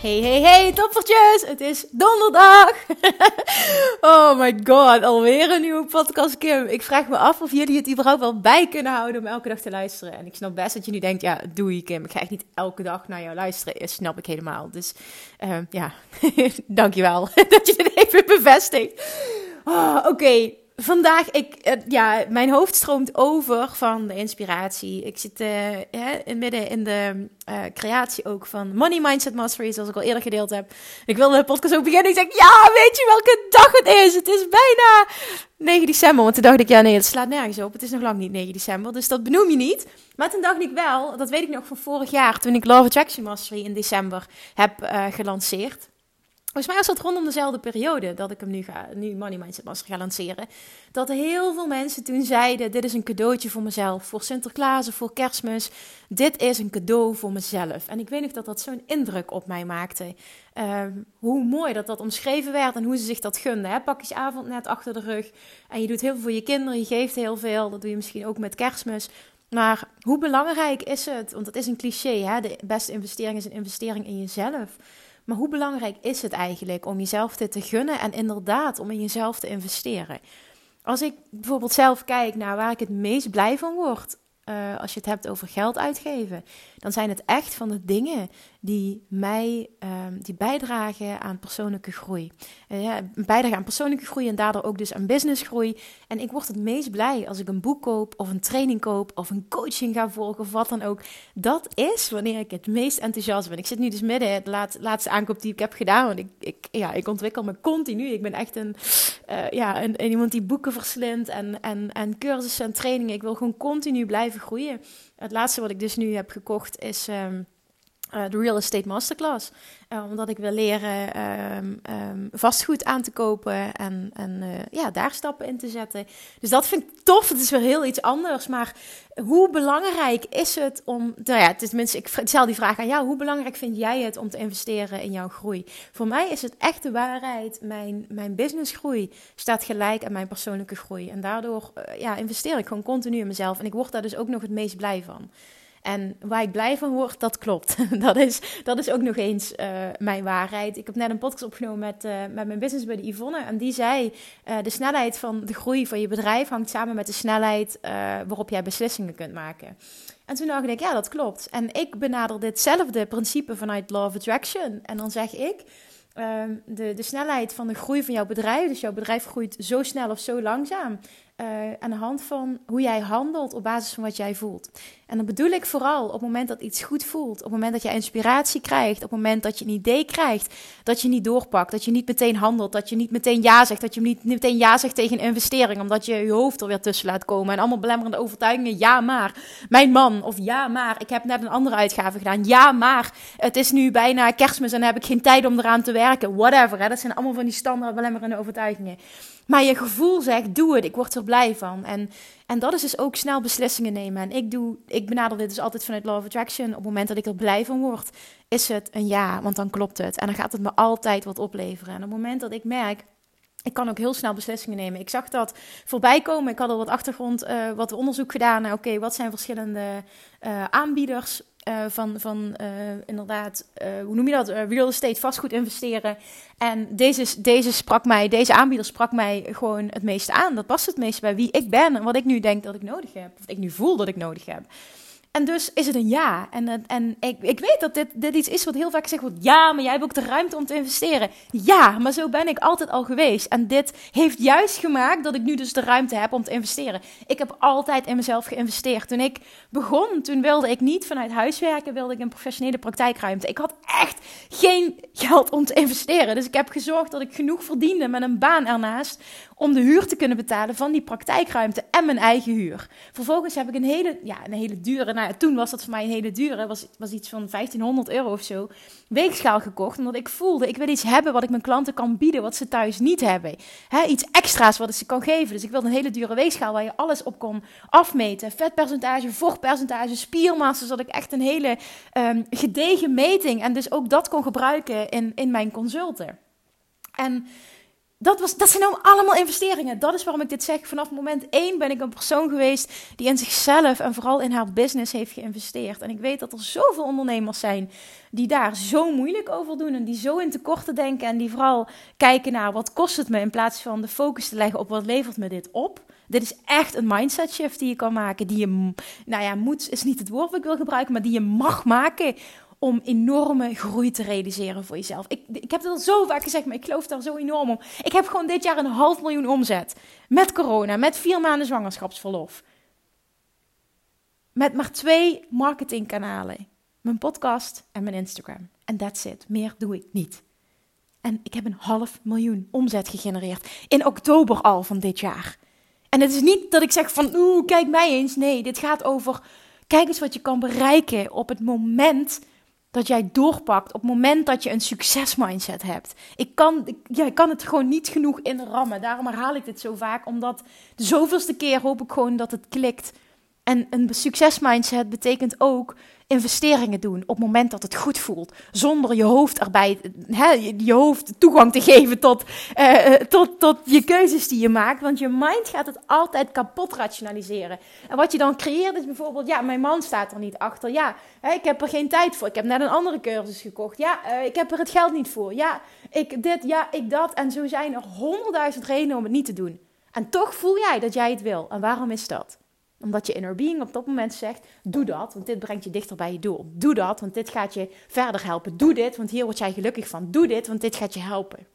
Hey, hey, hey, toppertjes! Het is donderdag! oh my god, alweer een nieuwe podcast, Kim. Ik vraag me af of jullie het überhaupt wel bij kunnen houden om elke dag te luisteren. En ik snap best dat je nu denkt, ja, doe je, Kim. Ik ga echt niet elke dag naar jou luisteren. Snap ik helemaal. Dus uh, ja, dankjewel dat je dit even bevestigt. Oh, Oké, vandaag, ik, uh, ja, mijn hoofd stroomt over van de inspiratie. Ik zit uh, midden in de uh, creatie ook van Money Mindset Mastery, zoals ik al eerder gedeeld heb. Ik wilde de podcast ook beginnen. Ik zeg, ja, weet je welke dag het is? Het is bijna 9 december. Want toen dacht ik, ja, nee, het slaat nergens op. Het is nog lang niet 9 december, dus dat benoem je niet. Maar toen dacht ik wel, dat weet ik nog van vorig jaar, toen ik Love Attraction Mastery in december heb gelanceerd. Volgens mij was dat rondom dezelfde periode dat ik hem nu, ga, nu Money Mindset Master ga lanceren. Dat heel veel mensen toen zeiden: Dit is een cadeautje voor mezelf, voor Sinterklaas of voor Kerstmis. Dit is een cadeau voor mezelf. En ik weet nog dat dat zo'n indruk op mij maakte. Uh, hoe mooi dat dat omschreven werd en hoe ze zich dat gunden. Hè? Pakjesavond net achter de rug. En je doet heel veel voor je kinderen, je geeft heel veel. Dat doe je misschien ook met Kerstmis. Maar hoe belangrijk is het? Want het is een cliché: hè? de beste investering is een investering in jezelf. Maar hoe belangrijk is het eigenlijk om jezelf dit te gunnen en inderdaad om in jezelf te investeren? Als ik bijvoorbeeld zelf kijk naar waar ik het meest blij van word, uh, als je het hebt over geld uitgeven, dan zijn het echt van de dingen die mij um, die bijdragen aan persoonlijke groei. Uh, ja, bijdragen aan persoonlijke groei en daardoor ook dus aan businessgroei. En ik word het meest blij als ik een boek koop of een training koop of een coaching ga volgen of wat dan ook. Dat is wanneer ik het meest enthousiast ben. Ik zit nu dus midden in de laat, laatste aankoop die ik heb gedaan. Want ik, ik, ja, ik ontwikkel me continu. Ik ben echt een, uh, ja, een, iemand die boeken verslindt en, en, en cursussen en trainingen. Ik wil gewoon continu blijven groeien. Het laatste wat ik dus nu heb gekocht is uh, de Real Estate Masterclass. Uh, omdat ik wil leren um, um, vastgoed aan te kopen en, en uh, ja, daar stappen in te zetten. Dus dat vind ik tof. Het is weer heel iets anders. Maar hoe belangrijk is het om. Nou ja, tenminste, ik stel die vraag aan jou. Hoe belangrijk vind jij het om te investeren in jouw groei? Voor mij is het echt de waarheid. Mijn, mijn businessgroei staat gelijk aan mijn persoonlijke groei. En daardoor ja, investeer ik gewoon continu in mezelf. En ik word daar dus ook nog het meest blij van. En waar ik blij van word, dat klopt. dat, is, dat is ook nog eens uh, mijn waarheid. Ik heb net een podcast opgenomen met, uh, met mijn business buddy Yvonne. En die zei, uh, de snelheid van de groei van je bedrijf hangt samen met de snelheid waarop jij beslissingen kunt maken. En toen dacht ik, ja, dat klopt. En ik benader ditzelfde principe vanuit Law of Attraction. En dan zeg ik, ehm, de, de snelheid van de groei van jouw bedrijf, dus jouw bedrijf groeit zo snel of zo langzaam, uh, aan de hand van hoe jij handelt op basis van wat jij voelt. En dan bedoel ik vooral op het moment dat iets goed voelt, op het moment dat je inspiratie krijgt, op het moment dat je een idee krijgt, dat je niet doorpakt, dat je niet meteen handelt, dat je niet meteen ja zegt, dat je niet, niet meteen ja zegt tegen een investering, omdat je je hoofd er weer tussen laat komen en allemaal belemmerende overtuigingen. Ja, maar mijn man, of ja, maar ik heb net een andere uitgave gedaan. Ja, maar het is nu bijna kerstmis en heb ik geen tijd om eraan te werken. Whatever, hè? dat zijn allemaal van die standaard belemmerende overtuigingen. Maar je gevoel zegt, doe het, ik word er blij van. En, en dat is dus ook snel beslissingen nemen. En ik, doe, ik benader dit dus altijd vanuit Law of Attraction. Op het moment dat ik er blij van word, is het een ja, want dan klopt het. En dan gaat het me altijd wat opleveren. En op het moment dat ik merk, ik kan ook heel snel beslissingen nemen. Ik zag dat voorbij komen. Ik had al wat achtergrond, uh, wat onderzoek gedaan. Oké, wat zijn verschillende uh, aanbieders uh, van, van uh, inderdaad, uh, hoe noem je dat? real estate, vastgoed investeren. En deze, deze sprak mij, deze aanbieder sprak mij gewoon het meeste aan. Dat past het meest bij wie ik ben en wat ik nu denk dat ik nodig heb. Of ik nu voel dat ik nodig heb. En dus is het een ja. En, en ik, ik weet dat dit, dit iets is wat heel vaak gezegd wordt. Ja, maar jij hebt ook de ruimte om te investeren. Ja, maar zo ben ik altijd al geweest. En dit heeft juist gemaakt dat ik nu dus de ruimte heb om te investeren. Ik heb altijd in mezelf geïnvesteerd. Toen ik begon, toen wilde ik niet vanuit huis werken. Wilde ik een professionele praktijkruimte. Ik had echt geen geld om te investeren. Dus ik heb gezorgd dat ik genoeg verdiende met een baan ernaast om de huur te kunnen betalen van die praktijkruimte en mijn eigen huur. Vervolgens heb ik een hele, ja, een hele dure, nou, toen was dat voor mij een hele dure, was, was iets van 1500 euro of zo, weegschaal gekocht. Omdat ik voelde, ik wil iets hebben wat ik mijn klanten kan bieden, wat ze thuis niet hebben. He, iets extra's wat ik ze kan geven. Dus ik wilde een hele dure weegschaal waar je alles op kon afmeten. Vetpercentage, vochtpercentage, spiermassa, zodat ik echt een hele um, gedegen meting en dus ook dat kon gebruiken in, in mijn consulten. En dat, was, dat zijn nou allemaal investeringen. Dat is waarom ik dit zeg. Vanaf moment één ben ik een persoon geweest die in zichzelf en vooral in haar business heeft geïnvesteerd. En ik weet dat er zoveel ondernemers zijn die daar zo moeilijk over doen en die zo in tekorten denken en die vooral kijken naar wat kost het me in plaats van de focus te leggen op wat levert me dit op. Dit is echt een mindset shift die je kan maken, die je, nou ja, moet is niet het woord wat ik wil gebruiken, maar die je mag maken om enorme groei te realiseren voor jezelf. Ik, ik heb het al zo vaak gezegd, maar ik geloof daar zo enorm om. Ik heb gewoon dit jaar een half miljoen omzet. Met corona, met vier maanden zwangerschapsverlof. Met maar twee marketingkanalen. Mijn podcast en mijn Instagram. En that's it. Meer doe ik niet. En ik heb een half miljoen omzet gegenereerd. In oktober al van dit jaar. En het is niet dat ik zeg van, oeh, kijk mij eens. Nee, dit gaat over, kijk eens wat je kan bereiken op het moment dat jij doorpakt op het moment dat je een succesmindset hebt. Ik kan, ik, kan het gewoon niet genoeg inrammen. Daarom herhaal ik dit zo vaak, omdat de zoveelste keer hoop ik gewoon dat het klikt. En een succesmindset betekent ook investeringen doen op het moment dat het goed voelt. Zonder je hoofd erbij, hè, je hoofd toegang te geven tot, uh, tot, tot je keuzes die je maakt. Want je mind gaat het altijd kapot rationaliseren. En wat je dan creëert is bijvoorbeeld, ja, mijn man staat er niet achter. Ja, hè, ik heb er geen tijd voor. Ik heb net een andere cursus gekocht. Ja, uh, ik heb er het geld niet voor. Ja, ik dit, ja, ik dat. En zo zijn er honderdduizend redenen om het niet te doen. En toch voel jij dat jij het wil. En waarom is dat? Omdat je inner being op dat moment zegt: doe dat, want dit brengt je dichter bij je doel. Doe dat, want dit gaat je verder helpen. Doe dit, want hier word jij gelukkig van. Doe dit, want dit gaat je helpen.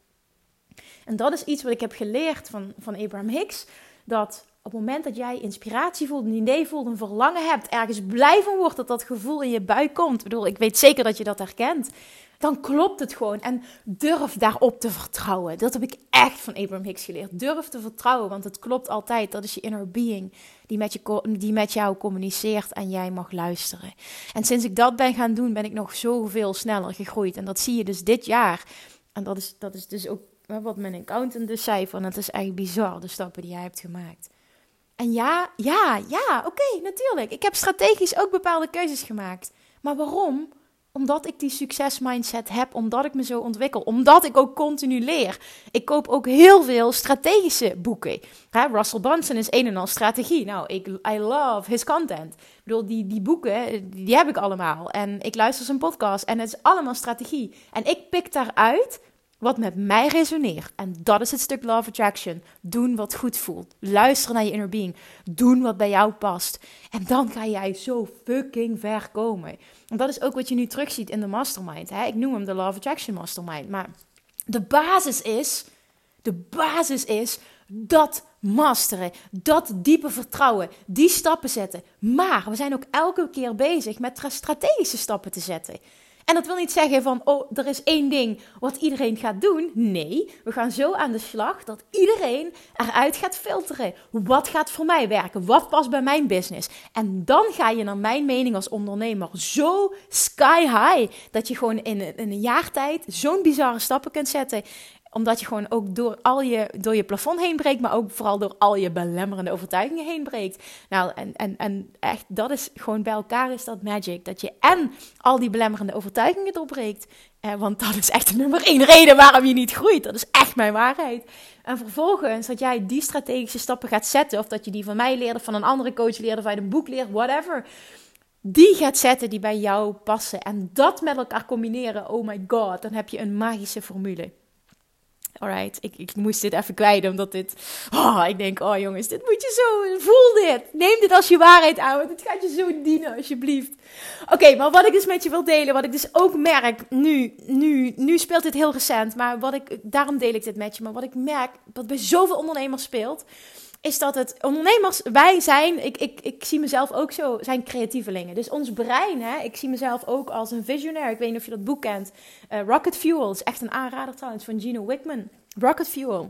En dat is iets wat ik heb geleerd van, van Abraham Hicks. Dat op het moment dat jij inspiratie voelt, een idee voelt, een verlangen hebt, ergens blij van wordt, dat dat gevoel in je buik komt. Ik bedoel, ik weet zeker dat je dat herkent dan klopt het gewoon. En durf daarop te vertrouwen. Dat heb ik echt van Abraham Hicks geleerd. Durf te vertrouwen, want het klopt altijd. Dat is je inner being die met, je, die met jou communiceert en jij mag luisteren. En sinds ik dat ben gaan doen, ben ik nog zoveel sneller gegroeid. En dat zie je dus dit jaar. En dat is, dat is dus ook wat mijn accountant dus zei: van het is echt bizar de stappen die jij hebt gemaakt. En ja, ja, ja, oké, natuurlijk. Ik heb strategisch ook bepaalde keuzes gemaakt. Maar waarom? Omdat ik die succesmindset heb, omdat ik me zo ontwikkel, omdat ik ook continu leer. Ik koop ook heel veel strategische boeken. Russell Brunson is een en al strategie. Nou, ik I love his content. Ik bedoel, die, die boeken, die heb ik allemaal. En ik luister zijn podcast en het is allemaal strategie. En ik pik daaruit wat met mij resoneert. En dat is het stuk Love Attraction. Doen wat goed voelt. Luisteren naar je inner being. Doen wat bij jou past. En dan ga jij zo fucking ver komen. En dat is ook wat je nu terugziet in de mastermind. Hè? Ik noem hem de Love Attraction Mastermind. Maar de basis is, de basis is dat masteren, dat diepe vertrouwen, die stappen zetten. Maar we zijn ook elke keer bezig met strategische stappen te zetten. En dat wil niet zeggen van, oh, er is één ding wat iedereen gaat doen. Nee, we gaan zo aan de slag dat iedereen eruit gaat filteren. Wat gaat voor mij werken? Wat past bij mijn business? En dan ga je naar mijn mening als ondernemer zo sky high dat je gewoon in, een jaar tijd zo'n bizarre stappen kunt zetten omdat je gewoon ook door al je, door je plafond heen breekt, maar ook vooral door al je belemmerende overtuigingen heen breekt. Nou, en, en, en echt, dat is gewoon bij elkaar is dat magic. Dat je en al die belemmerende overtuigingen doorbreekt. Eh, want dat is echt de nummer één reden waarom je niet groeit. Dat is echt mijn waarheid. En vervolgens dat jij die strategische stappen gaat zetten. Of dat je die van mij leerde, van een andere coach leerde, of uit een boek leert, whatever die gaat zetten die bij jou passen. En dat met elkaar combineren, oh my god, dan heb je een magische formule. Alright, ik, ik moest dit even kwijt, omdat dit... Oh, ik denk, oh jongens, dit moet je zo... Voel dit. Neem dit als je waarheid aan, want het gaat je zo dienen, alsjeblieft. Oké, maar wat ik dus met je wil delen, wat ik dus ook merk, nu, nu, nu speelt dit heel recent, maar wat ik, daarom deel ik dit met je, maar wat ik merk, wat bij zoveel ondernemers speelt, is dat het ondernemers, wij zijn, ik, ik, ik zie mezelf ook zo, zijn creatievelingen. Dus ons brein, hè, ik zie mezelf ook als een visionair. Ik weet niet of je dat boek kent. Uh, Rocket Fuel is echt een aanrader trouwens van Gino Wickman. Rocket Fuel.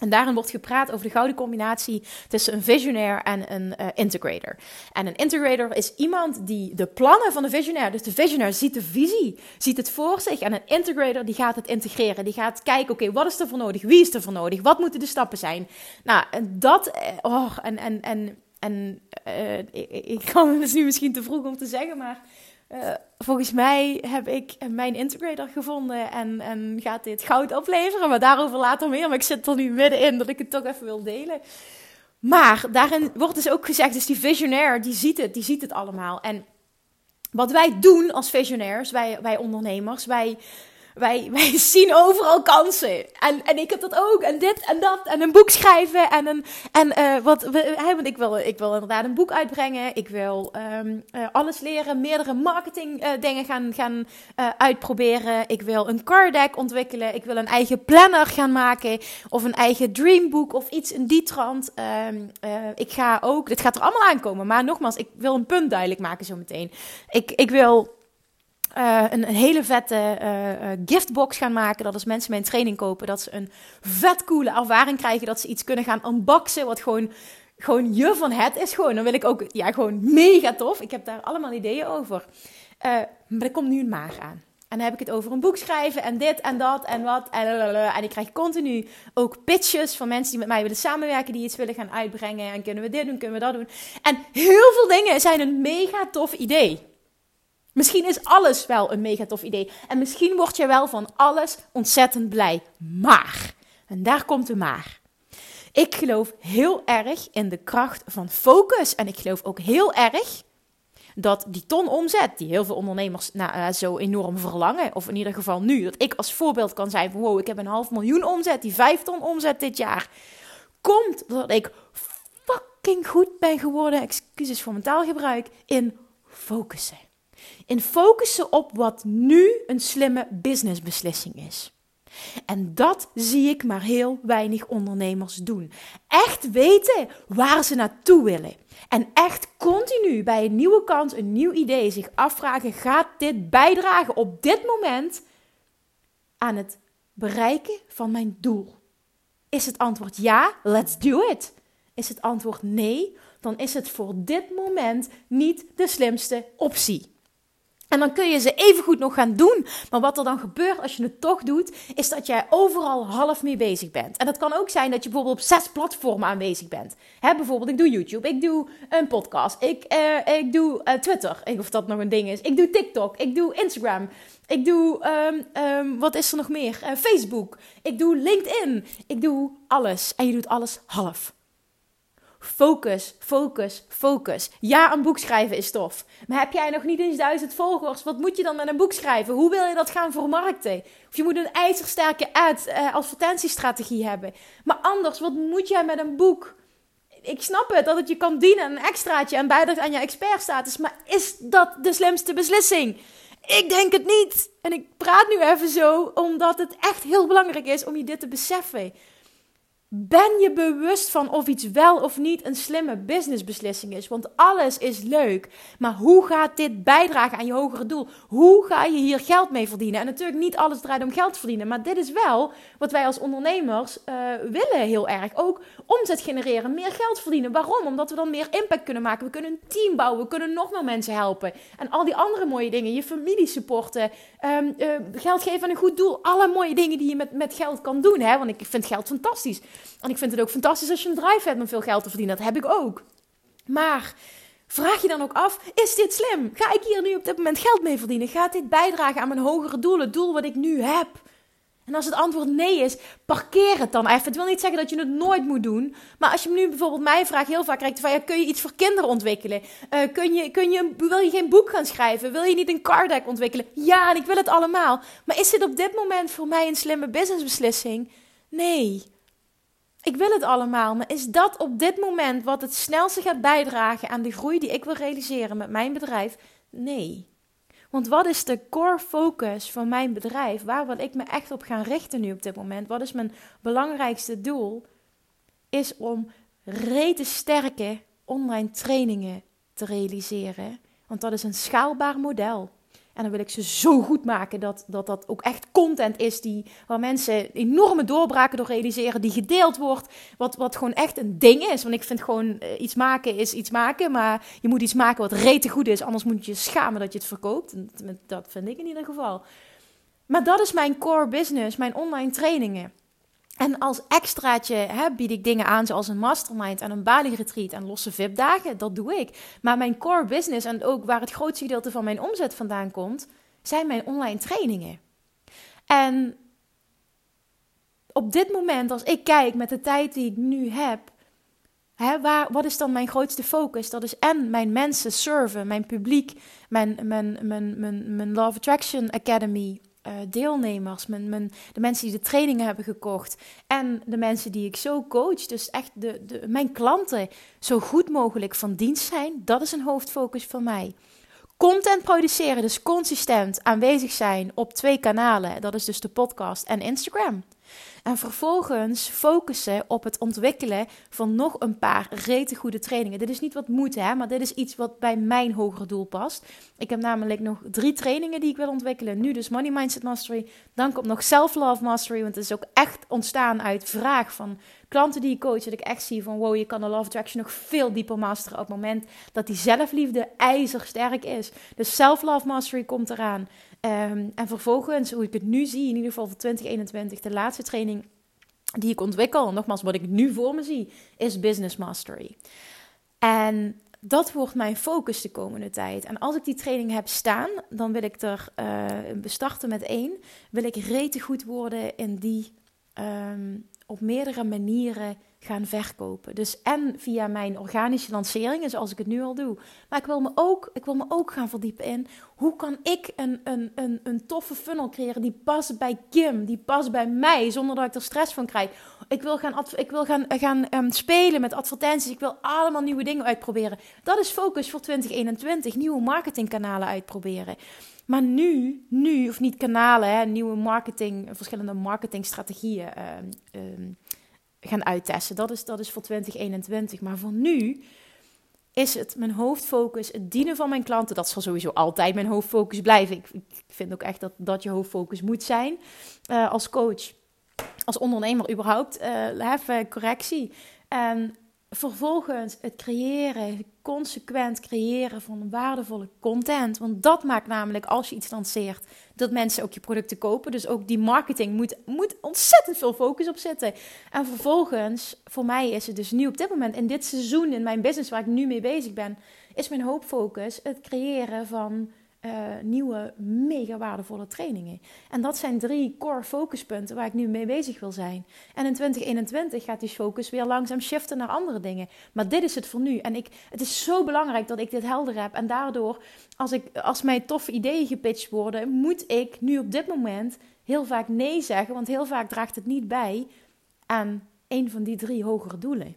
En daarin wordt gepraat over de gouden combinatie tussen een visionair en een uh, integrator. En een integrator is iemand die de plannen van de visionair, dus de visionair ziet de visie, ziet het voor zich. En een integrator die gaat het integreren. Die gaat kijken, oké, wat is er voor nodig? Wie is er voor nodig? Wat moeten de stappen zijn? Nou, en dat, eh, oh, en, en, en, en uh, ik, ik kan het dus nu misschien te vroeg om te zeggen, maar uh, volgens mij heb ik mijn integrator gevonden en, en gaat dit goud opleveren. Maar daarover later meer. Maar ik zit er nu middenin dat ik het toch even wil delen. Maar daarin wordt dus ook gezegd, dus die visionair, die ziet het, die ziet het allemaal. En wat wij doen als visionairs, wij, wij ondernemers, wij wij, wij zien overal kansen. En, en ik heb dat ook. En dit en dat. En een boek schrijven. En, een, en uh, wat, hè, want ik wil, ik wil inderdaad een boek uitbrengen. Ik wil um, uh, alles leren. Meerdere marketing uh, dingen gaan, gaan uitproberen. Ik wil een card deck ontwikkelen. Ik wil een eigen planner gaan maken. Of een eigen dreambook. Of iets in die trant. Um, ik ga ook, dit gaat er allemaal aankomen. Maar nogmaals, ik wil een punt duidelijk maken zo meteen. Ik, ik wil uh, een, hele vette uh, giftbox gaan maken. Dat als mensen mijn training kopen, dat ze een vet coole ervaring krijgen. Dat ze iets kunnen gaan unboxen. Wat gewoon, gewoon je van het is. Gewoon. Dan wil ik ook, ja, gewoon mega tof. Ik heb daar allemaal ideeën over. Maar er komt nu een maag aan. En dan heb ik het over een boek schrijven en dit en dat en wat. En, en ik krijg continu ook pitches van mensen die met mij willen samenwerken, die iets willen gaan uitbrengen. En kunnen we dit doen, kunnen we dat doen. En heel veel dingen zijn een mega tof idee. Misschien is alles wel een mega tof idee. En misschien word je wel van alles ontzettend blij. Maar, en daar komt de maar. Ik geloof heel erg in de kracht van focus. En ik geloof ook heel erg dat die ton omzet, die heel veel ondernemers nou, uh, zo enorm verlangen, of in ieder geval nu, dat ik als voorbeeld kan zijn van wow, ik heb een half miljoen omzet, die vijf ton omzet dit jaar, komt doordat ik fucking goed ben geworden, excuses voor mijn taalgebruik, in focussen. In focussen op wat nu een slimme businessbeslissing is. En dat zie ik maar heel weinig ondernemers doen. Echt weten waar ze naartoe willen. En echt continu bij een nieuwe kans, een nieuw idee zich afvragen: gaat dit bijdragen op dit moment aan het bereiken van mijn doel? Is het antwoord ja, let's do it. Is het antwoord nee, dan is het voor dit moment niet de slimste optie. En dan kun je ze even goed nog gaan doen. Maar wat er dan gebeurt als je het toch doet, is dat jij overal half mee bezig bent. En dat kan ook zijn dat je bijvoorbeeld op zes platformen aanwezig bent. Hè, bijvoorbeeld, ik doe YouTube, ik doe een podcast, ik, uh, ik doe uh, Twitter, ik, of dat nog een ding is. Ik doe TikTok, ik doe Instagram, ik doe, um, um, wat is er nog meer? Uh, Facebook, ik doe LinkedIn, ik doe alles. En je doet alles half. Focus, focus, focus. Ja, een boek schrijven is tof. Maar heb jij nog niet eens duizend volgers? Wat moet je dan met een boek schrijven? Hoe wil je dat gaan vermarkten? Of je moet een ijzersterke ad, uh, advertentiestrategie hebben. Maar anders, wat moet jij met een boek? Ik snap het, dat het je kan dienen, een extraatje en bijdraagt aan je expertstatus. Maar is dat de slimste beslissing? Ik denk het niet. En ik praat nu even zo, omdat het echt heel belangrijk is om je dit te beseffen. Ben je bewust van of iets wel of niet een slimme businessbeslissing is? Want alles is leuk. Maar hoe gaat dit bijdragen aan je hogere doel? Hoe ga je hier geld mee verdienen? En natuurlijk niet alles draait om geld verdienen. Maar dit is wel wat wij als ondernemers uh, willen heel erg. Ook omzet genereren, meer geld verdienen. Waarom? Omdat we dan meer impact kunnen maken. We kunnen een team bouwen. We kunnen nog meer mensen helpen. En al die andere mooie dingen. Je familie supporten. Um, uh, geld geven aan een goed doel. Alle mooie dingen die je met, met geld kan doen. Hè? Want ik vind geld fantastisch. En ik vind het ook fantastisch als je een drive hebt om veel geld te verdienen. Dat heb ik ook. Maar vraag je dan ook af: is dit slim? Ga ik hier nu op dit moment geld mee verdienen? Gaat dit bijdragen aan mijn hogere doel, het doel wat ik nu heb? En als het antwoord nee is, parkeer het dan even. Het wil niet zeggen dat je het nooit moet doen. Maar als je nu bijvoorbeeld mij vraagt, heel vaak krijgt van ja, kun je iets voor kinderen ontwikkelen? Uh, kun je, kun je, wil je geen boek gaan schrijven? Wil je niet een card deck ontwikkelen? Ja, en ik wil het allemaal. Maar is dit op dit moment voor mij een slimme businessbeslissing? Nee. Ik wil het allemaal, maar is dat op dit moment wat het snelste gaat bijdragen aan de groei die ik wil realiseren met mijn bedrijf? Nee. Want wat is de core focus van mijn bedrijf? Waar wil ik me echt op gaan richten nu op dit moment? Wat is mijn belangrijkste doel? Is om rete sterke online trainingen te realiseren. Want dat is een schaalbaar model. En dan wil ik ze zo goed maken dat dat, dat ook echt content is die, waar mensen enorme doorbraken door realiseren, die gedeeld wordt. Wat, wat gewoon echt een ding is. Want ik vind gewoon uh, iets maken is iets maken. Maar je moet iets maken wat rete goed is. Anders moet je schamen dat je het verkoopt. Dat vind ik in ieder geval. Maar dat is mijn core business, mijn online trainingen. En als extraatje hè, bied ik dingen aan zoals een mastermind en een Bali-retreat en losse VIP-dagen. Dat doe ik. Maar mijn core business en ook waar het grootste gedeelte van mijn omzet vandaan komt, zijn mijn online trainingen. En op dit moment, als ik kijk met de tijd die ik nu heb, hè, waar, wat is dan mijn grootste focus? Dat is en mijn mensen serven, mijn publiek, mijn, mijn, mijn, mijn Love Attraction Academy, uh, deelnemers, de mensen die de trainingen hebben gekocht en de mensen die ik zo coach, dus echt de, de, mijn klanten zo goed mogelijk van dienst zijn, dat is een hoofdfocus voor mij. Content produceren, dus consistent aanwezig zijn op twee kanalen, dat is dus de podcast en Instagram. En vervolgens focussen op het ontwikkelen van nog een paar rete goede trainingen. Dit is niet wat moet, hè, maar dit is iets wat bij mijn hogere doel past. Ik heb namelijk nog drie trainingen die ik wil ontwikkelen. Nu dus Money Mindset Mastery. Dan komt nog Self Love Mastery, want het is ook echt ontstaan uit vraag van klanten die ik coach. Dat ik echt zie van wow, je kan de Love Attraction nog veel dieper masteren op het moment dat die zelfliefde ijzersterk is. Dus Self Love Mastery komt eraan. Um, en vervolgens, hoe ik het nu zie, in ieder geval voor 2021, de laatste training die ik ontwikkel, nogmaals, wat ik nu voor me zie, is Business Mastery. En dat wordt mijn focus de komende tijd. En als ik die training heb staan, dan wil ik er uh, met één. Wil ik rete goed worden in die um, op meerdere manieren gaan verkopen. Dus en via mijn organische lanceringen, zoals ik het nu al doe. Maar ik wil me ook, ik wil me ook gaan verdiepen in hoe kan ik een, een, een, een toffe funnel creëren die past bij Kim, die past bij mij, zonder dat ik er stress van krijg. Ik wil gaan, ik wil gaan, gaan um, spelen met advertenties. Ik wil allemaal nieuwe dingen uitproberen. Dat is focus voor 2021. Nieuwe marketingkanalen uitproberen. Maar nu, nu, of niet kanalen, hè, nieuwe marketing, verschillende marketingstrategieën uh, gaan uittesten. Dat is, dat is voor 2021. Maar voor nu is het mijn hoofdfocus, het dienen van mijn klanten. Dat zal sowieso altijd mijn hoofdfocus blijven. Ik, ik vind ook echt dat dat je hoofdfocus moet zijn uh, als coach. Als ondernemer überhaupt, uh, correctie. En vervolgens het creëren, consequent creëren van waardevolle content. Want dat maakt namelijk, als je iets lanceert, dat mensen ook je producten kopen. Dus ook die marketing moet, moet ontzettend veel focus op zitten. En vervolgens, voor mij is het dus nu op dit moment, in dit seizoen, in mijn business waar ik nu mee bezig ben, is mijn hoofdfocus het creëren van uh, nieuwe, mega waardevolle trainingen. En dat zijn drie core focuspunten waar ik nu mee bezig wil zijn. En in 2021 gaat die focus weer langzaam shiften naar andere dingen. Maar dit is het voor nu. En ik, het is zo belangrijk dat ik dit helder heb. En daardoor, als, ik, als mij toffe ideeën gepitcht worden, moet ik nu op dit moment heel vaak nee zeggen. Want heel vaak draagt het niet bij aan een van die drie hogere doelen.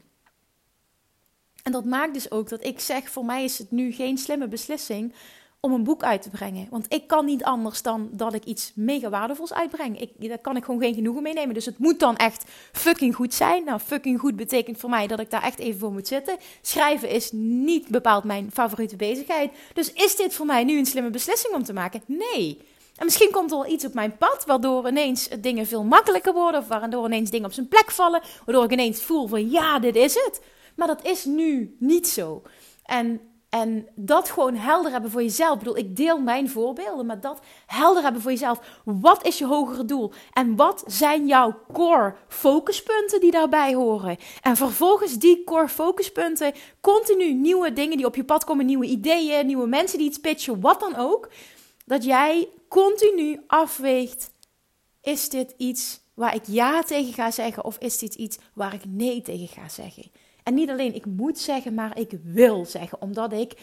En dat maakt dus ook dat ik zeg: voor mij is het nu geen slimme beslissing om een boek uit te brengen. Want ik kan niet anders dan dat ik iets mega waardevols uitbreng. Ik, daar kan ik gewoon geen genoegen mee nemen. Dus het moet dan echt fucking goed zijn. Nou, fucking goed betekent voor mij dat ik daar echt even voor moet zitten. Schrijven is niet bepaald mijn favoriete bezigheid. Dus is dit voor mij nu een slimme beslissing om te maken? Nee. En misschien komt er wel iets op mijn pad, waardoor ineens dingen veel makkelijker worden. Of waardoor ineens dingen op zijn plek vallen. Waardoor ik ineens voel van ja, dit is het. Maar dat is nu niet zo. En en dat gewoon helder hebben voor jezelf. Ik bedoel, ik deel mijn voorbeelden, maar dat helder hebben voor jezelf. Wat is je hogere doel? En wat zijn jouw core focuspunten die daarbij horen? En vervolgens die core focuspunten, continu nieuwe dingen die op je pad komen, nieuwe ideeën, nieuwe mensen die iets pitchen, wat dan ook. Dat jij continu afweegt: is dit iets waar ik ja tegen ga zeggen of is dit iets waar ik nee tegen ga zeggen? En niet alleen ik moet zeggen, maar ik wil zeggen, omdat ik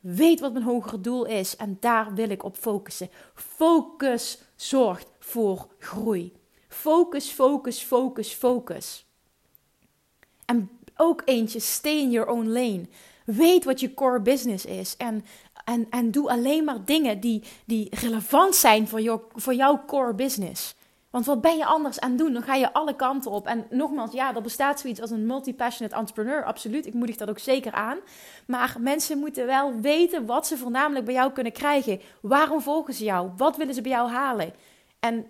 weet wat mijn hogere doel is en daar wil ik op focussen. Focus zorgt voor groei. Focus, focus, focus, focus. En ook eentje, stay in your own lane. Weet wat je core business is. En, en, en doe alleen maar dingen die, die relevant zijn voor, jou, voor jouw core business. Want wat ben je anders aan doen? Dan ga je alle kanten op. En nogmaals, ja, er bestaat zoiets als een multi-passionate entrepreneur. Absoluut, ik moedig dat ook zeker aan. Maar mensen moeten wel weten wat ze voornamelijk bij jou kunnen krijgen. Waarom volgen ze jou? Wat willen ze bij jou halen? En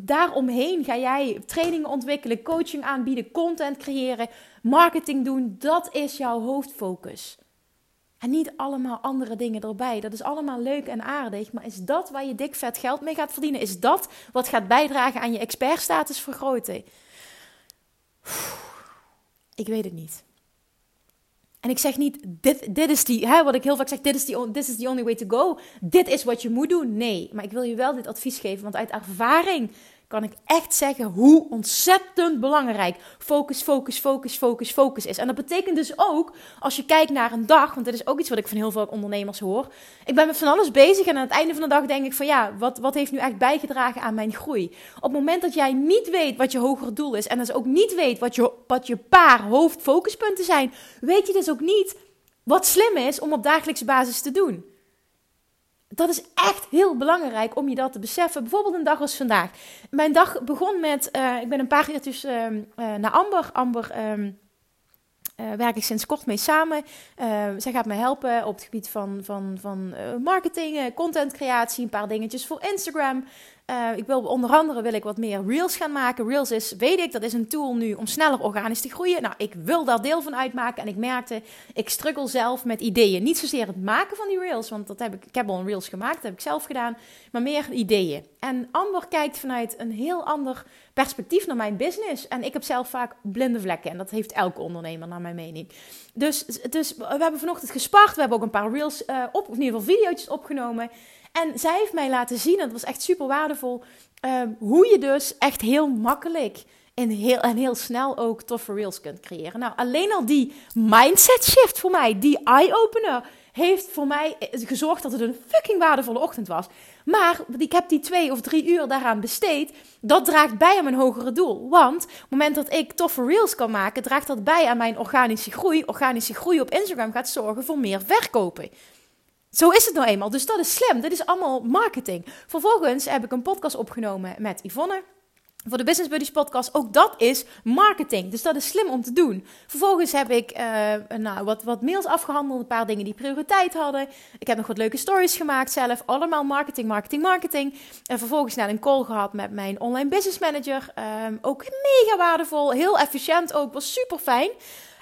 daaromheen ga jij trainingen ontwikkelen, coaching aanbieden, content creëren, marketing doen. Dat is jouw hoofdfocus. En niet allemaal andere dingen erbij. Dat is allemaal leuk en aardig. Maar is dat waar je dik vet geld mee gaat verdienen? Is dat wat gaat bijdragen aan je expertstatus vergroten? Ik weet het niet. En ik zeg niet, dit, dit is die, hè, wat ik heel vaak zeg, dit is die, this is the only way to go. Dit is wat je moet doen. Nee, maar ik wil je wel dit advies geven, want uit ervaring kan ik echt zeggen hoe ontzettend belangrijk focus, focus, focus, focus, focus is. En dat betekent dus ook, als je kijkt naar een dag, want dat is ook iets wat ik van heel veel ondernemers hoor. Ik ben met van alles bezig en aan het einde van de dag denk ik van ja, wat, wat heeft nu echt bijgedragen aan mijn groei? Op het moment dat jij niet weet wat je hogere doel is en dus ook niet weet wat je, wat je paar hoofdfocuspunten zijn, weet je dus ook niet wat slim is om op dagelijkse basis te doen. Dat is echt heel belangrijk om je dat te beseffen. Bijvoorbeeld een dag als vandaag. Mijn dag begon met, uh, ik ben een paar uurtjes uh, uh, naar Amber. Amber um, werk ik sinds kort mee samen. zij gaat me helpen op het gebied van, van, van marketing, contentcreatie, een paar dingetjes voor Instagram. Uh, ik wil onder andere wil ik wat meer Reels gaan maken. Reels is, weet ik, dat is een tool nu om sneller organisch te groeien. Nou, ik wil daar deel van uitmaken. En ik merkte, ik struggle zelf met ideeën. Niet zozeer het maken van die Reels, want dat heb ik, ik heb al een Reels gemaakt, dat heb ik zelf gedaan. Maar meer ideeën. En Amber kijkt vanuit een heel ander perspectief naar mijn business. En ik heb zelf vaak blinde vlekken. En dat heeft elke ondernemer, naar mijn mening. Dus, dus we hebben vanochtend gespart. We hebben ook een paar Reels uh, op, of in ieder geval video's opgenomen. En zij heeft mij laten zien, en dat was echt super waardevol, ehm, hoe je dus echt heel makkelijk en heel, en heel snel ook toffe reels kunt creëren. Nou, alleen al die mindset shift voor mij, die eye-opener, heeft voor mij gezorgd dat het een fucking waardevolle ochtend was. Maar ik heb die twee of drie uur daaraan besteed. Dat draagt bij aan mijn hogere doel. Want op het moment dat ik toffe reels kan maken, draagt dat bij aan mijn organische groei. Organische groei op Instagram gaat zorgen voor meer verkopen. Zo is het nou eenmaal. Dus dat is slim. Dit is allemaal marketing. Vervolgens heb ik een podcast opgenomen met Yvonne. Voor de Business Buddies podcast, ook dat is marketing. Dus dat is slim om te doen. Vervolgens heb ik uh, nou, wat, wat mails afgehandeld, een paar dingen die prioriteit hadden. Ik heb nog wat leuke stories gemaakt zelf. Allemaal marketing, marketing, marketing. En vervolgens naar een call gehad met mijn online business manager. Um, ook mega waardevol, heel efficiënt ook, was super fijn.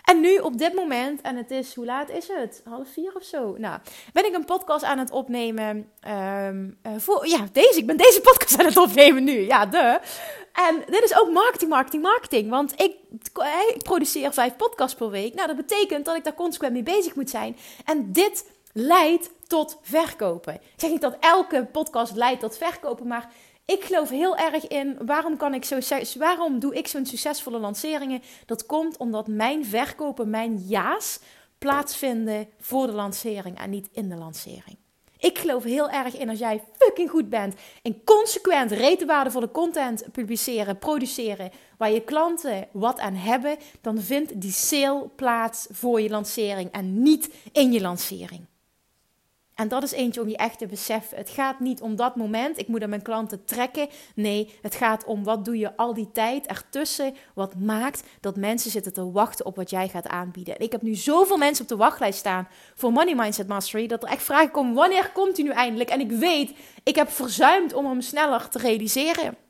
En nu op dit moment, en het is, hoe laat is het? Half vier of zo? Nou, ben ik een podcast aan het opnemen. Um, uh, voor, ja, deze, ik ben deze podcast aan het opnemen nu. Ja, de. En dit is ook marketing, marketing, marketing. Want ik, ik produceer vijf podcasts per week. Nou, dat betekent dat ik daar consequent mee bezig moet zijn. En dit leidt tot verkopen. Ik zeg niet dat elke podcast leidt tot verkopen, maar ik geloof heel erg in waarom, kan ik zo, waarom doe ik zo'n succesvolle lanceringen? Dat komt omdat mijn verkopen, mijn ja's plaatsvinden voor de lancering en niet in de lancering. Ik geloof heel erg in als jij fucking goed bent in consequent rete waardevolle content publiceren, produceren, waar je klanten wat aan hebben, dan vindt die sale plaats voor je lancering en niet in je lancering. En dat is eentje om je echt te beseffen. Het gaat niet om dat moment, ik moet aan mijn klanten trekken. Nee, het gaat om wat doe je al die tijd ertussen, wat maakt dat mensen zitten te wachten op wat jij gaat aanbieden. En ik heb nu zoveel mensen op de wachtlijst staan voor Money Mindset Mastery, dat er echt vragen komen, wanneer komt hij nu eindelijk? En ik weet, ik heb verzuimd om hem sneller te realiseren.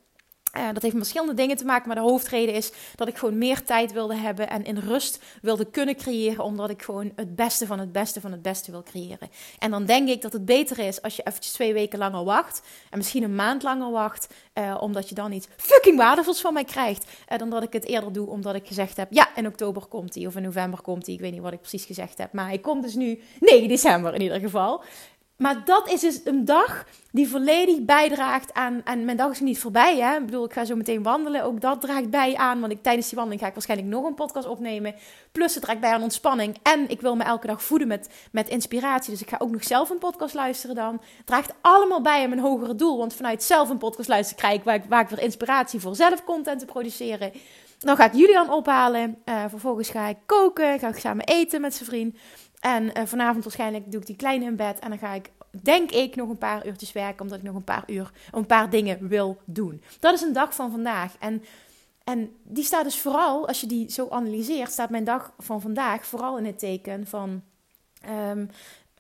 Uh, dat heeft met verschillende dingen te maken, maar de hoofdreden is dat ik gewoon meer tijd wilde hebben en in rust wilde kunnen creëren, omdat ik gewoon het beste van het beste van het beste wil creëren. En dan denk ik dat het beter is als je eventjes twee weken langer wacht en misschien een maand langer wacht, uh, omdat je dan iets fucking waardevols van mij krijgt, uh, dan dat ik het eerder doe omdat ik gezegd heb, ja, in oktober komt hij of in november komt hij, ik weet niet wat ik precies gezegd heb, maar hij komt dus nu 9 december in ieder geval. Maar dat is dus een dag die volledig bijdraagt aan. En mijn dag is niet voorbij. Hè? Ik bedoel, ik ga zo meteen wandelen. Ook dat draagt bij aan. Want ik, tijdens die wandeling ga ik waarschijnlijk nog een podcast opnemen. Plus het draagt bij aan ontspanning. En ik wil me elke dag voeden met, met inspiratie. Dus ik ga ook nog zelf een podcast luisteren dan. Het draagt allemaal bij aan mijn hogere doel. Want vanuit zelf een podcast luisteren krijg ik waar, waar ik weer inspiratie voor zelf content te produceren. Dan ga ik Julian ophalen. Uh, vervolgens ga ik koken. Ga ik samen eten met zijn vriend. En uh, vanavond waarschijnlijk doe ik die kleine in bed. En dan ga ik, denk ik, nog een paar uurtjes werken. Omdat ik nog een paar uur, een paar dingen wil doen. Dat is een dag van vandaag. En, en die staat dus vooral, als je die zo analyseert, staat mijn dag van vandaag vooral in het teken van um,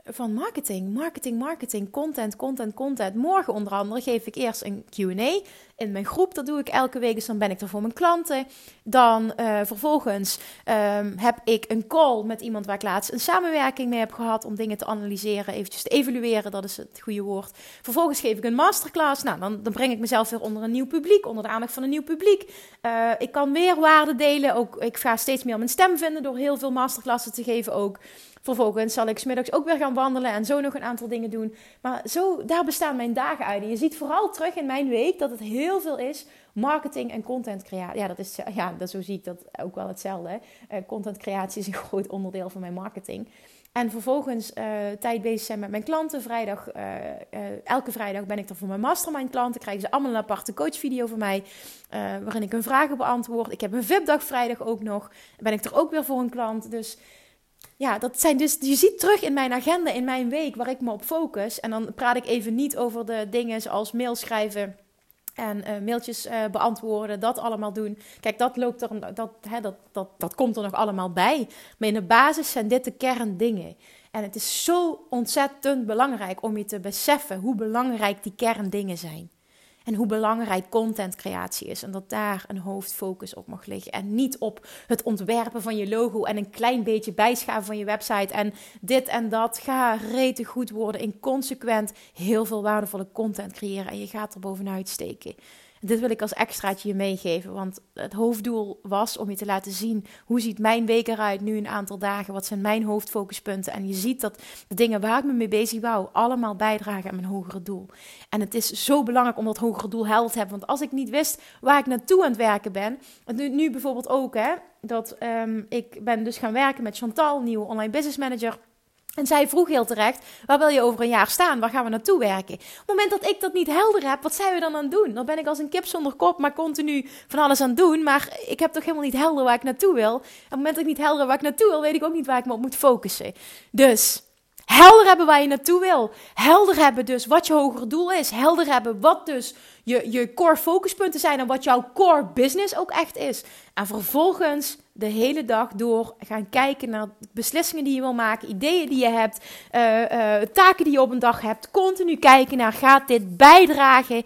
van marketing, marketing, marketing, content, content, content. Morgen onder andere geef ik eerst een Q&A in mijn groep. Dat doe ik elke week, dus dan ben ik er voor mijn klanten. Dan uh, vervolgens um, heb ik een call met iemand waar ik laatst een samenwerking mee heb gehad om dingen te analyseren, eventjes te evalueren, dat is het goede woord. Vervolgens geef ik een masterclass. Nou, dan, dan breng ik mezelf weer onder een nieuw publiek, onder de aandacht van een nieuw publiek. Uh, ik kan meer waarde delen. Ook, ik ga steeds meer mijn stem vinden door heel veel masterclassen te geven ook. Vervolgens zal ik smiddags ook weer gaan wandelen en zo nog een aantal dingen doen. Maar zo, daar bestaan mijn dagen uit. En je ziet vooral terug in mijn week dat het heel veel is marketing en content creatie. Ja, dat is, ja dat, zo zie ik dat ook wel hetzelfde. Uh, content creatie is een groot onderdeel van mijn marketing. En vervolgens uh, tijd bezig zijn met mijn klanten. Vrijdag, elke vrijdag ben ik er voor mijn mastermind klanten. Krijgen ze allemaal een aparte coachvideo van mij. waarin ik hun vragen beantwoord. Ik heb een VIP-dag vrijdag ook nog. Ben ik er ook weer voor een klant. Dus ja, dat zijn dus, je ziet terug in mijn agenda, in mijn week, waar ik me op focus. En dan praat ik even niet over de dingen zoals mail schrijven en uh, mailtjes uh, beantwoorden, dat allemaal doen. Kijk, dat loopt er, dat, hè, dat, dat, dat komt er nog allemaal bij. Maar in de basis zijn dit de kerndingen. En het is zo ontzettend belangrijk om je te beseffen hoe belangrijk die kerndingen zijn. En hoe belangrijk contentcreatie is. En dat daar een hoofdfocus op mag liggen. En niet op het ontwerpen van je logo en een klein beetje bijschaven van je website. En dit en dat. Ga rete goed worden in consequent heel veel waardevolle content creëren. En je gaat er bovenuit steken dit wil ik als extraatje je meegeven. Want het hoofddoel was om je te laten zien hoe ziet mijn week eruit nu een aantal dagen. Wat zijn mijn hoofdfocuspunten. En je ziet dat de dingen waar ik me mee bezig wou allemaal bijdragen aan mijn hogere doel. En het is zo belangrijk om dat hogere doel helder te hebben. Want als ik niet wist waar ik naartoe aan het werken ben. Nu, nu bijvoorbeeld ook hè. Dat um, ik ben dus gaan werken met Chantal, nieuwe online business manager. En zij vroeg heel terecht: waar wil je over een jaar staan? Waar gaan we naartoe werken? Op het moment dat ik dat niet helder heb, wat zijn we dan aan het doen? Dan ben ik als een kip zonder kop, maar continu van alles aan het doen. Maar ik heb toch helemaal niet helder waar ik naartoe wil. En op het moment dat ik niet helder waar ik naartoe wil, weet ik ook niet waar ik me op moet focussen. Dus helder hebben waar je naartoe wil. Helder hebben dus wat je hogere doel is. Helder hebben wat dus je, je core focuspunten zijn en wat jouw core business ook echt is. En vervolgens de hele dag door gaan kijken naar beslissingen die je wil maken, ideeën die je hebt, uh, uh, taken die je op een dag hebt. Continu kijken naar, gaat dit bijdragen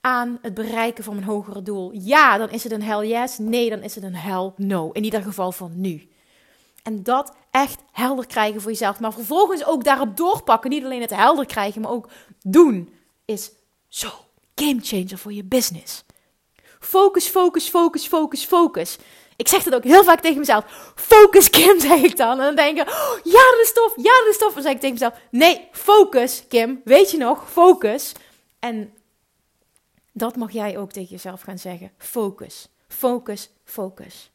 aan het bereiken van mijn hogere doel? Ja, dan is het een hell yes. Nee, dan is het een hell no. In ieder geval van nu. En dat echt helder krijgen voor jezelf. Maar vervolgens ook daarop doorpakken. Niet alleen het helder krijgen, maar ook doen. Is zo game changer voor je business. Focus, focus, focus, focus, focus. Ik zeg dat ook heel vaak tegen mezelf. Focus, Kim, zeg ik dan. En dan denk oh, ja, dat ja, dat is tof. Dan zeg ik tegen mezelf, nee, focus, Kim. Weet je nog, focus. En dat mag jij ook tegen jezelf gaan zeggen. Focus, focus, focus.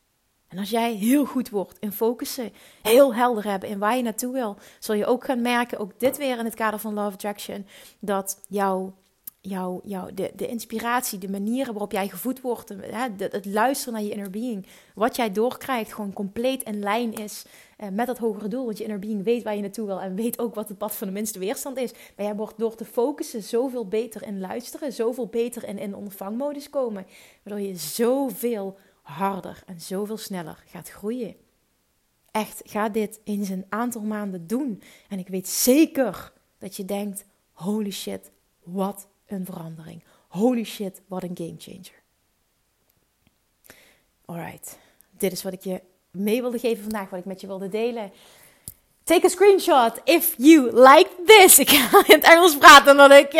En als jij heel goed wordt in focussen, heel helder hebben in waar je naartoe wil, zul je ook gaan merken, ook dit weer in het kader van Love Attraction, dat jouw jouw, jouw, de, de inspiratie, de manieren waarop jij gevoed wordt, het, het luisteren naar je inner being, wat jij doorkrijgt, gewoon compleet in lijn is eh, met dat hogere doel. Want je inner being weet waar je naartoe wil en weet ook wat het pad van de minste weerstand is. Maar jij wordt door te focussen zoveel beter in luisteren, zoveel beter in, in ontvangmodus komen, waardoor je zoveel harder en zoveel sneller gaat groeien. Echt, ga dit in een aantal maanden doen. En ik weet zeker dat je denkt: holy shit, wat een verandering. Holy shit, wat een game changer. Alright, dit is wat ik je mee wilde geven vandaag, wat ik met je wilde delen. Take a screenshot if you like this. Ik ga in het Engels praten omdat ik,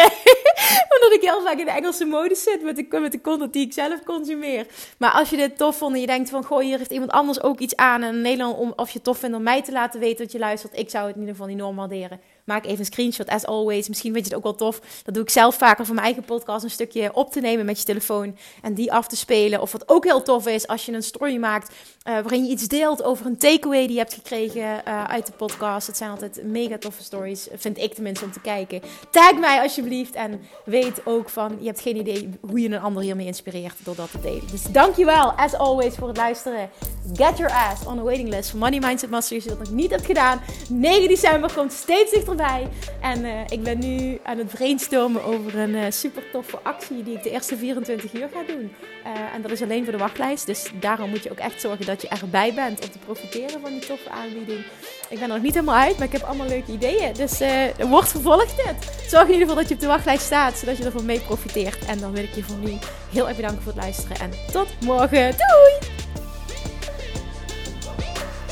omdat ik heel vaak in de Engelse modus zit met de, met content die ik zelf consumeer. Maar als je dit tof vond en je denkt van, goh, hier heeft iemand anders ook iets aan. En Nederland, om, of je het tof vindt om mij te laten weten dat je luistert. Ik zou het in ieder geval enorm waarderen maak even een screenshot, as always. Misschien vind je het ook wel tof. Dat doe ik zelf vaker voor mijn eigen podcast. Een stukje op te nemen met je telefoon en die af te spelen. Of wat ook heel tof is, als je een story maakt uh, waarin je iets deelt over een takeaway die je hebt gekregen uh, uit de podcast. Het zijn altijd mega toffe stories, vind ik tenminste om te kijken. Tag mij alsjeblieft en weet ook van, je hebt geen idee hoe je een ander hiermee inspireert door dat te delen. Dus dankjewel, as always, voor het luisteren. Get your ass on a waiting list voor Money Mindset Master als je dat nog niet hebt gedaan. 9 december komt steeds En uh, ik ben nu aan het brainstormen over een uh, super toffe actie die ik de eerste 24 uur ga doen. Uh, en dat is alleen voor de wachtlijst. Dus daarom moet je ook echt zorgen dat je erbij bent om te profiteren van die toffe aanbieding. Ik ben er nog niet helemaal uit, maar ik heb allemaal leuke ideeën. Dus wordt vervolgd dit. Zorg in ieder geval dat je op de wachtlijst staat, zodat je ervan mee profiteert. En dan wil ik je voor nu heel erg bedanken voor het luisteren. En tot morgen. Doei!